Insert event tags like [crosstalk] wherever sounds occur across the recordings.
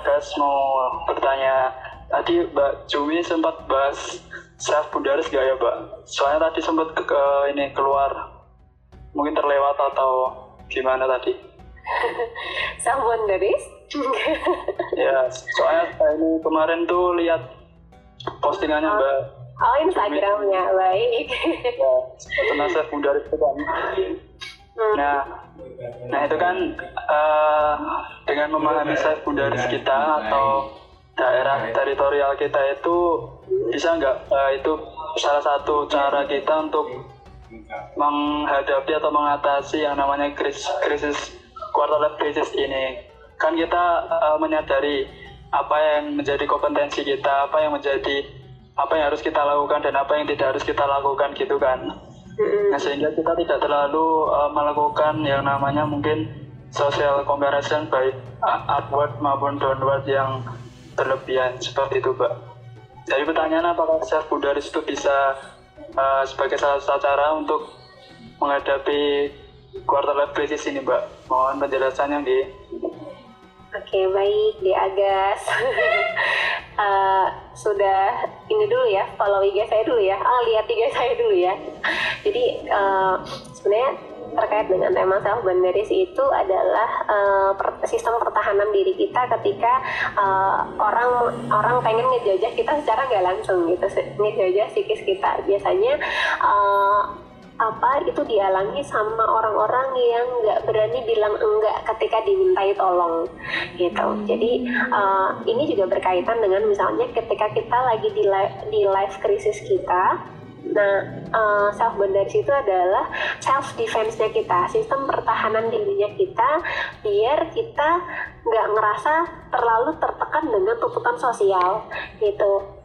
guys mau bertanya. Tadi Mbak Jumi sempat bahas self Bundaris gak ya Mbak? Soalnya tadi sempat ke, ke ini keluar, mungkin terlewat atau gimana tadi? [laughs] self Bundaris? ya, soalnya ini kemarin tuh lihat postingannya oh. Mbak. Oh Instagramnya, baik. ya, self Bundaris itu kan. Hmm. Nah, nah itu kan uh, dengan memahami sekundaris kita atau daerah teritorial kita itu bisa nggak uh, itu salah satu cara kita untuk menghadapi atau mengatasi yang namanya krisis, krisis quarter life crisis ini kan kita uh, menyadari apa yang menjadi kompetensi kita apa yang menjadi apa yang harus kita lakukan dan apa yang tidak harus kita lakukan gitu kan Nah, sehingga kita tidak terlalu uh, melakukan yang namanya mungkin social comparison baik upward maupun downward yang berlebihan seperti itu, Mbak. Jadi pertanyaan apakah self Buddharis itu bisa uh, sebagai salah satu cara untuk menghadapi quarter life crisis ini, Mbak? Mohon penjelasannya, di. Oke, baik, di Agas. uh, [laughs] sudah ini dulu ya follow IG saya dulu ya. Ah lihat IG saya dulu ya. Jadi uh, sebenarnya terkait dengan tema self boundaries itu adalah uh, sistem pertahanan diri kita ketika uh, orang orang pengen ngejajah kita secara nggak langsung gitu ngejajah psikis kita. Biasanya uh, apa itu dialami sama orang-orang yang nggak berani bilang enggak ketika dimintai tolong gitu jadi uh, ini juga berkaitan dengan misalnya ketika kita lagi di life, di life krisis kita Nah, uh, self boundaries itu adalah self defense-nya kita, sistem pertahanan dirinya kita, biar kita nggak ngerasa terlalu tertekan dengan tuntutan sosial, gitu.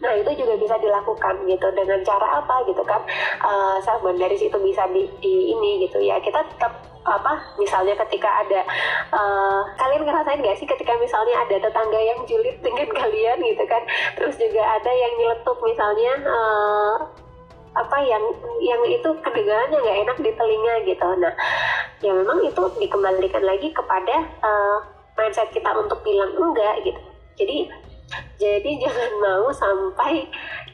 Nah itu juga bisa dilakukan gitu. Dengan cara apa gitu kan? Uh, self boundaries itu bisa di, di ini gitu ya. Kita tetap apa misalnya ketika ada uh, kalian ngerasain gak sih ketika misalnya ada tetangga yang julid dengan [laughs] kalian gitu kan? Terus juga ada yang nyeletuk misalnya uh, apa yang yang itu kedengarannya nggak enak di telinga gitu. Nah ya memang itu dikembalikan lagi kepada uh, mindset kita untuk bilang enggak gitu. Jadi jadi jangan mau sampai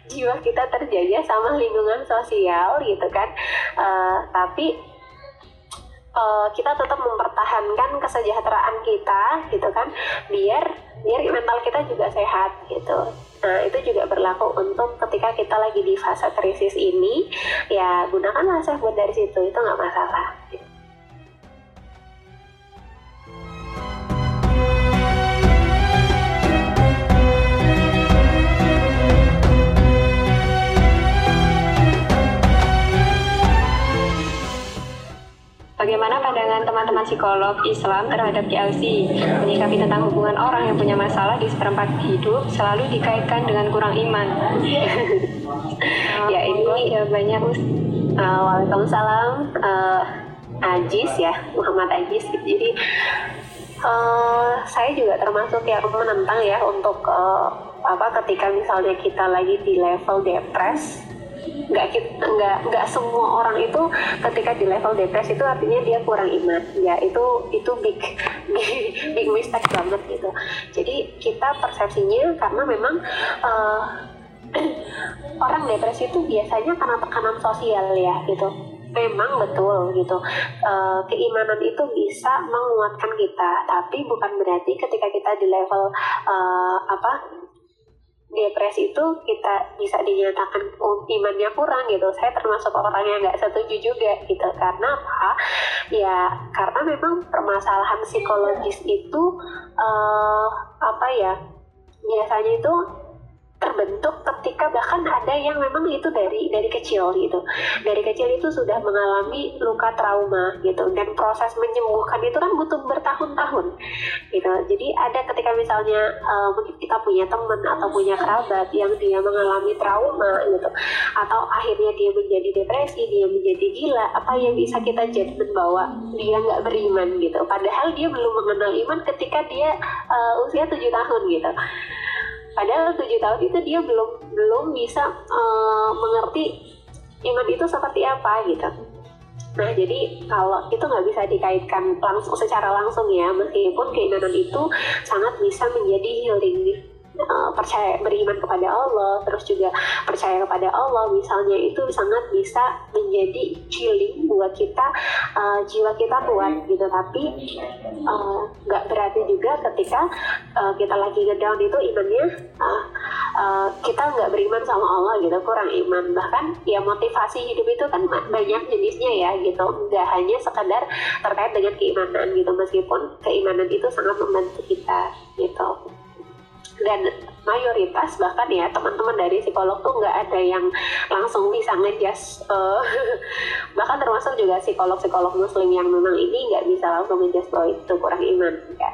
jiwa kita terjajah sama lingkungan sosial gitu kan. Uh, tapi uh, kita tetap mempertahankan kesejahteraan kita gitu kan, biar biar mental kita juga sehat gitu. Nah itu juga berlaku untuk ketika kita lagi di fase krisis ini, ya gunakanlah self dari situ itu nggak masalah. Bagaimana pandangan teman-teman psikolog Islam terhadap GLC menyikapi tentang hubungan orang yang punya masalah di seperempat hidup selalu dikaitkan dengan kurang iman? [laughs] ya ini ya banyak uh, Waalaikumsalam. Uh, Ajis ya Muhammad Ajis. Jadi uh, saya juga termasuk yang menentang ya untuk uh, apa ketika misalnya kita lagi di level depres nggak nggak nggak semua orang itu ketika di level depresi itu artinya dia kurang iman. Ya itu itu big [laughs] big, big mistake banget gitu. Jadi kita persepsinya karena memang uh, [clears throat] orang depresi itu biasanya karena tekanan sosial ya gitu. Memang betul gitu. Uh, keimanan itu bisa menguatkan kita tapi bukan berarti ketika kita di level uh, apa depresi itu kita bisa dinyatakan oh, imannya kurang gitu. Saya termasuk orang yang nggak setuju juga gitu. Karena apa? Ya karena memang permasalahan psikologis itu uh, apa ya biasanya itu terbentuk ketika bahkan ada yang memang itu dari dari kecil gitu. Dari kecil itu sudah mengalami luka trauma gitu dan proses menyembuhkan itu kan butuh bertahun-tahun gitu. Jadi ada ketika misalnya uh, mungkin kita punya teman atau punya kerabat yang dia mengalami trauma gitu atau akhirnya dia menjadi depresi dia menjadi gila apa yang bisa kita jadi bahwa dia nggak beriman gitu. Padahal dia belum mengenal iman ketika dia uh, usia tujuh tahun gitu padahal tujuh tahun itu dia belum belum bisa uh, mengerti iman itu seperti apa gitu. Nah, jadi kalau itu nggak bisa dikaitkan langsung secara langsung ya, meskipun keimanan itu sangat bisa menjadi healing uh, percaya beriman kepada Allah terus juga percaya kepada Allah misalnya itu sangat bisa menjadi healing buat kita uh, jiwa kita kuat gitu. Tapi nggak uh, berarti juga ketika uh, kita lagi ngedown itu imannya uh, uh, kita nggak beriman sama Allah gitu kurang iman. Bahkan ya motivasi hidup itu kan banyak jenisnya ya gitu. Nggak hanya sekedar terkait dengan keimanan gitu meskipun keimanan itu sangat membantu kita gitu dan mayoritas bahkan ya teman-teman dari psikolog tuh nggak ada yang langsung bisa ngejas [laughs] uh, bahkan termasuk juga psikolog-psikolog muslim yang memang ini nggak bisa langsung ngejas bahwa itu kurang iman ya.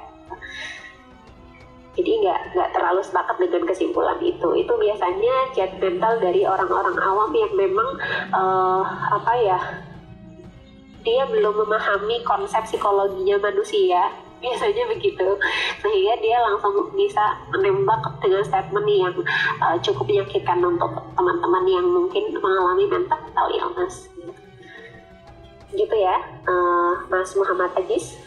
jadi nggak nggak terlalu sepakat dengan kesimpulan itu itu biasanya mental dari orang-orang awam yang memang uh, apa ya dia belum memahami konsep psikologinya manusia biasanya begitu. Sehingga dia langsung bisa menembak dengan statement yang uh, cukup menyakitkan untuk teman-teman yang mungkin mengalami mental illness. Gitu ya uh, Mas Muhammad Ajis